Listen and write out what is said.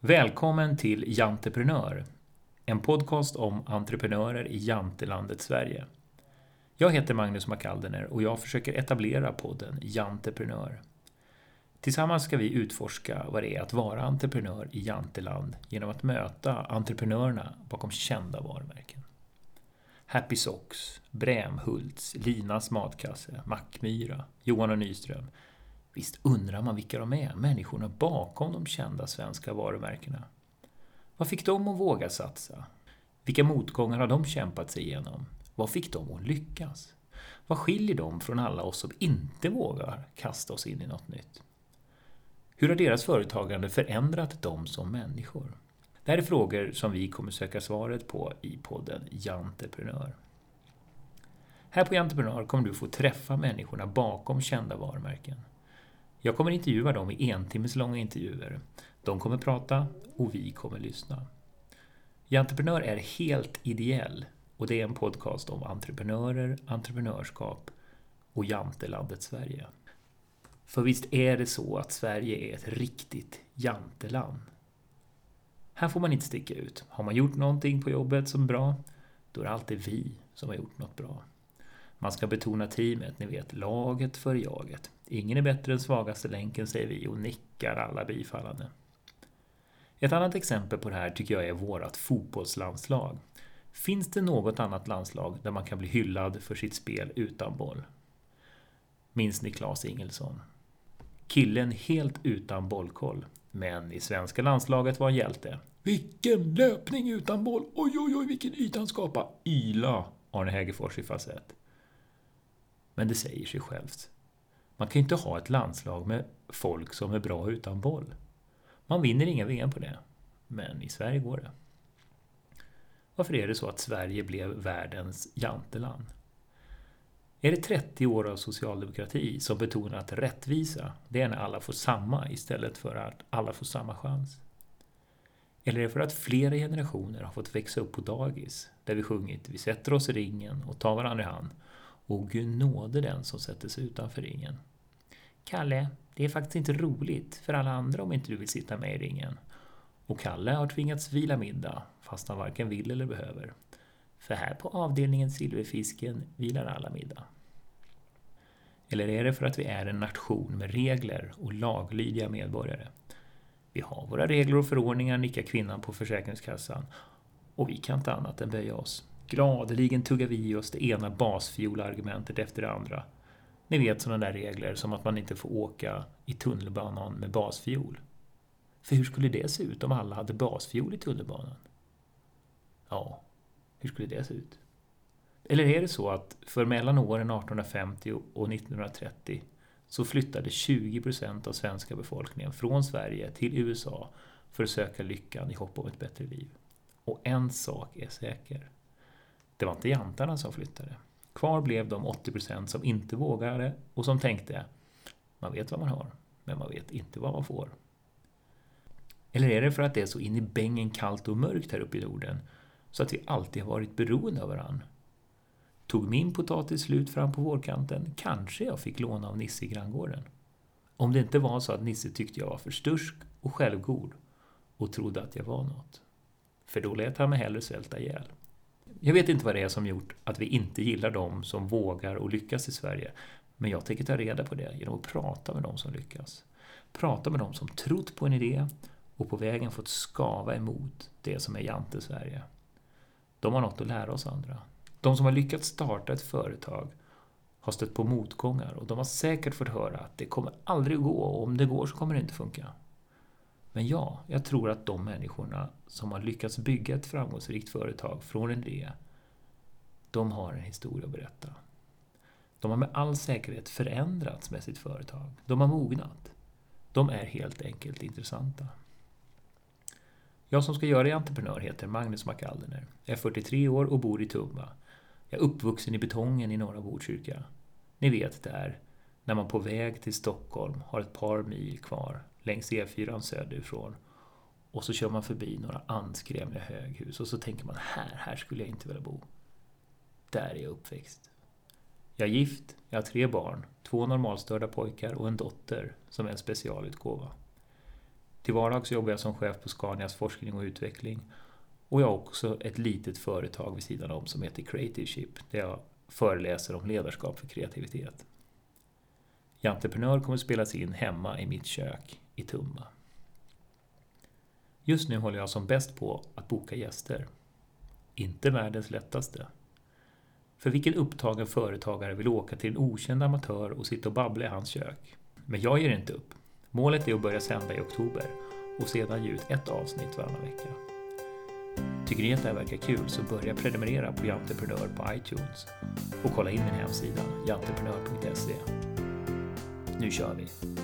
Välkommen till Janteprenör, en podcast om entreprenörer i Jantelandet Sverige. Jag heter Magnus McAldener och jag försöker etablera podden Janteprenör. Tillsammans ska vi utforska vad det är att vara entreprenör i Janteland genom att möta entreprenörerna bakom kända varumärken. Happy Socks, Brämhults, Linas matkasse, Mackmyra, Johan och Nyström. Visst undrar man vilka de är, människorna bakom de kända svenska varumärkena. Vad fick dem att våga satsa? Vilka motgångar har de kämpat sig igenom? Vad fick dem att lyckas? Vad skiljer dem från alla oss som inte vågar kasta oss in i något nytt? Hur har deras företagande förändrat dem som människor? Det här är frågor som vi kommer söka svaret på i podden Janteprenör. Här på Janteprenör kommer du få träffa människorna bakom kända varumärken. Jag kommer intervjua dem i entimmeslånga intervjuer. De kommer prata och vi kommer lyssna. Jantreprenör är helt ideell och det är en podcast om entreprenörer, entreprenörskap och Jantelandet Sverige. För visst är det så att Sverige är ett riktigt janteland. Här får man inte sticka ut. Har man gjort någonting på jobbet som är bra, då är det alltid vi som har gjort något bra. Man ska betona teamet, ni vet, laget för jaget. Ingen är bättre än svagaste länken, säger vi och nickar alla bifallande. Ett annat exempel på det här tycker jag är vårt fotbollslandslag. Finns det något annat landslag där man kan bli hyllad för sitt spel utan boll? Minns ni Klas Ingelsson? Killen helt utan bollkoll, men i svenska landslaget var han hjälte. Vilken löpning utan boll! Oj, oj, oj, vilken yta han skapade! Yla! Arne Hägerfors i falsett. Men det säger sig självt. Man kan ju inte ha ett landslag med folk som är bra utan boll. Man vinner inga VM på det. Men i Sverige går det. Varför är det så att Sverige blev världens janteland? Är det 30 år av socialdemokrati som betonar att rättvisa, det är när alla får samma istället för att alla får samma chans? Eller är det för att flera generationer har fått växa upp på dagis, där vi sjungit Vi sätter oss i ringen och tar varandra i hand och Gud nåde den som sätter sig utanför ringen. Kalle, det är faktiskt inte roligt för alla andra om inte du vill sitta med i ringen. Och Kalle har tvingats vila middag, fast han varken vill eller behöver. För här på avdelningen Silverfisken vilar alla middag. Eller är det för att vi är en nation med regler och laglydiga medborgare? Vi har våra regler och förordningar, nickar kvinnan på Försäkringskassan. Och vi kan inte annat än böja oss. Gladeligen tuggar vi i oss det ena basfiolargumentet efter det andra. Ni vet sådana där regler som att man inte får åka i tunnelbanan med basfiol. För hur skulle det se ut om alla hade basfiol i tunnelbanan? Ja, hur skulle det se ut? Eller är det så att för mellan åren 1850 och 1930 så flyttade 20 procent av svenska befolkningen från Sverige till USA för att söka lyckan i hopp om ett bättre liv. Och en sak är säker. Det var inte jantarna som flyttade. Kvar blev de 80 procent som inte vågade och som tänkte man vet vad man har, men man vet inte vad man får. Eller är det för att det är så in i bängen kallt och mörkt här uppe i Norden så att vi alltid har varit beroende av varann? Tog min potatis slut fram på vårkanten kanske jag fick låna av Nisse i granngården. Om det inte var så att Nisse tyckte jag var för stursk och självgod och trodde att jag var något. För då lät han mig hellre svälta ihjäl. Jag vet inte vad det är som gjort att vi inte gillar de som vågar och lyckas i Sverige. Men jag tänker ta reda på det genom att prata med de som lyckas. Prata med de som trott på en idé och på vägen fått skava emot det som är Jante-Sverige. De har något att lära oss andra. De som har lyckats starta ett företag har stött på motgångar och de har säkert fått höra att det kommer aldrig att gå och om det går så kommer det inte funka. Men ja, jag tror att de människorna som har lyckats bygga ett framgångsrikt företag från en idé, de har en historia att berätta. De har med all säkerhet förändrats med sitt företag. De har mognat. De är helt enkelt intressanta. Jag som ska göra i entreprenör heter Magnus McAldener. Jag är 43 år och bor i Tumba. Jag är uppvuxen i betongen i norra Botkyrka. Ni vet där, när man på väg till Stockholm har ett par mil kvar längs E4 söderifrån och så kör man förbi några anskrämliga höghus och så tänker man här, här skulle jag inte vilja bo. Där är jag uppväxt. Jag är gift, jag har tre barn, två normalstörda pojkar och en dotter som är en specialutgåva. Till vardags jobbar jag som chef på Scanias forskning och utveckling och jag har också ett litet företag vid sidan om som heter Creative Ship där jag föreläser om ledarskap för kreativitet. Jantreprenör kommer spelas in hemma i mitt kök i Tumba. Just nu håller jag som bäst på att boka gäster. Inte världens lättaste. För vilken upptagen företagare vill åka till en okänd amatör och sitta och babbla i hans kök? Men jag ger inte upp. Målet är att börja sända i oktober och sedan ge ut ett avsnitt varannan vecka. Tycker ni att det här verkar kul så börja prenumerera på Janteprenör på iTunes och kolla in min hemsida janteprenör.se. Nu kör vi!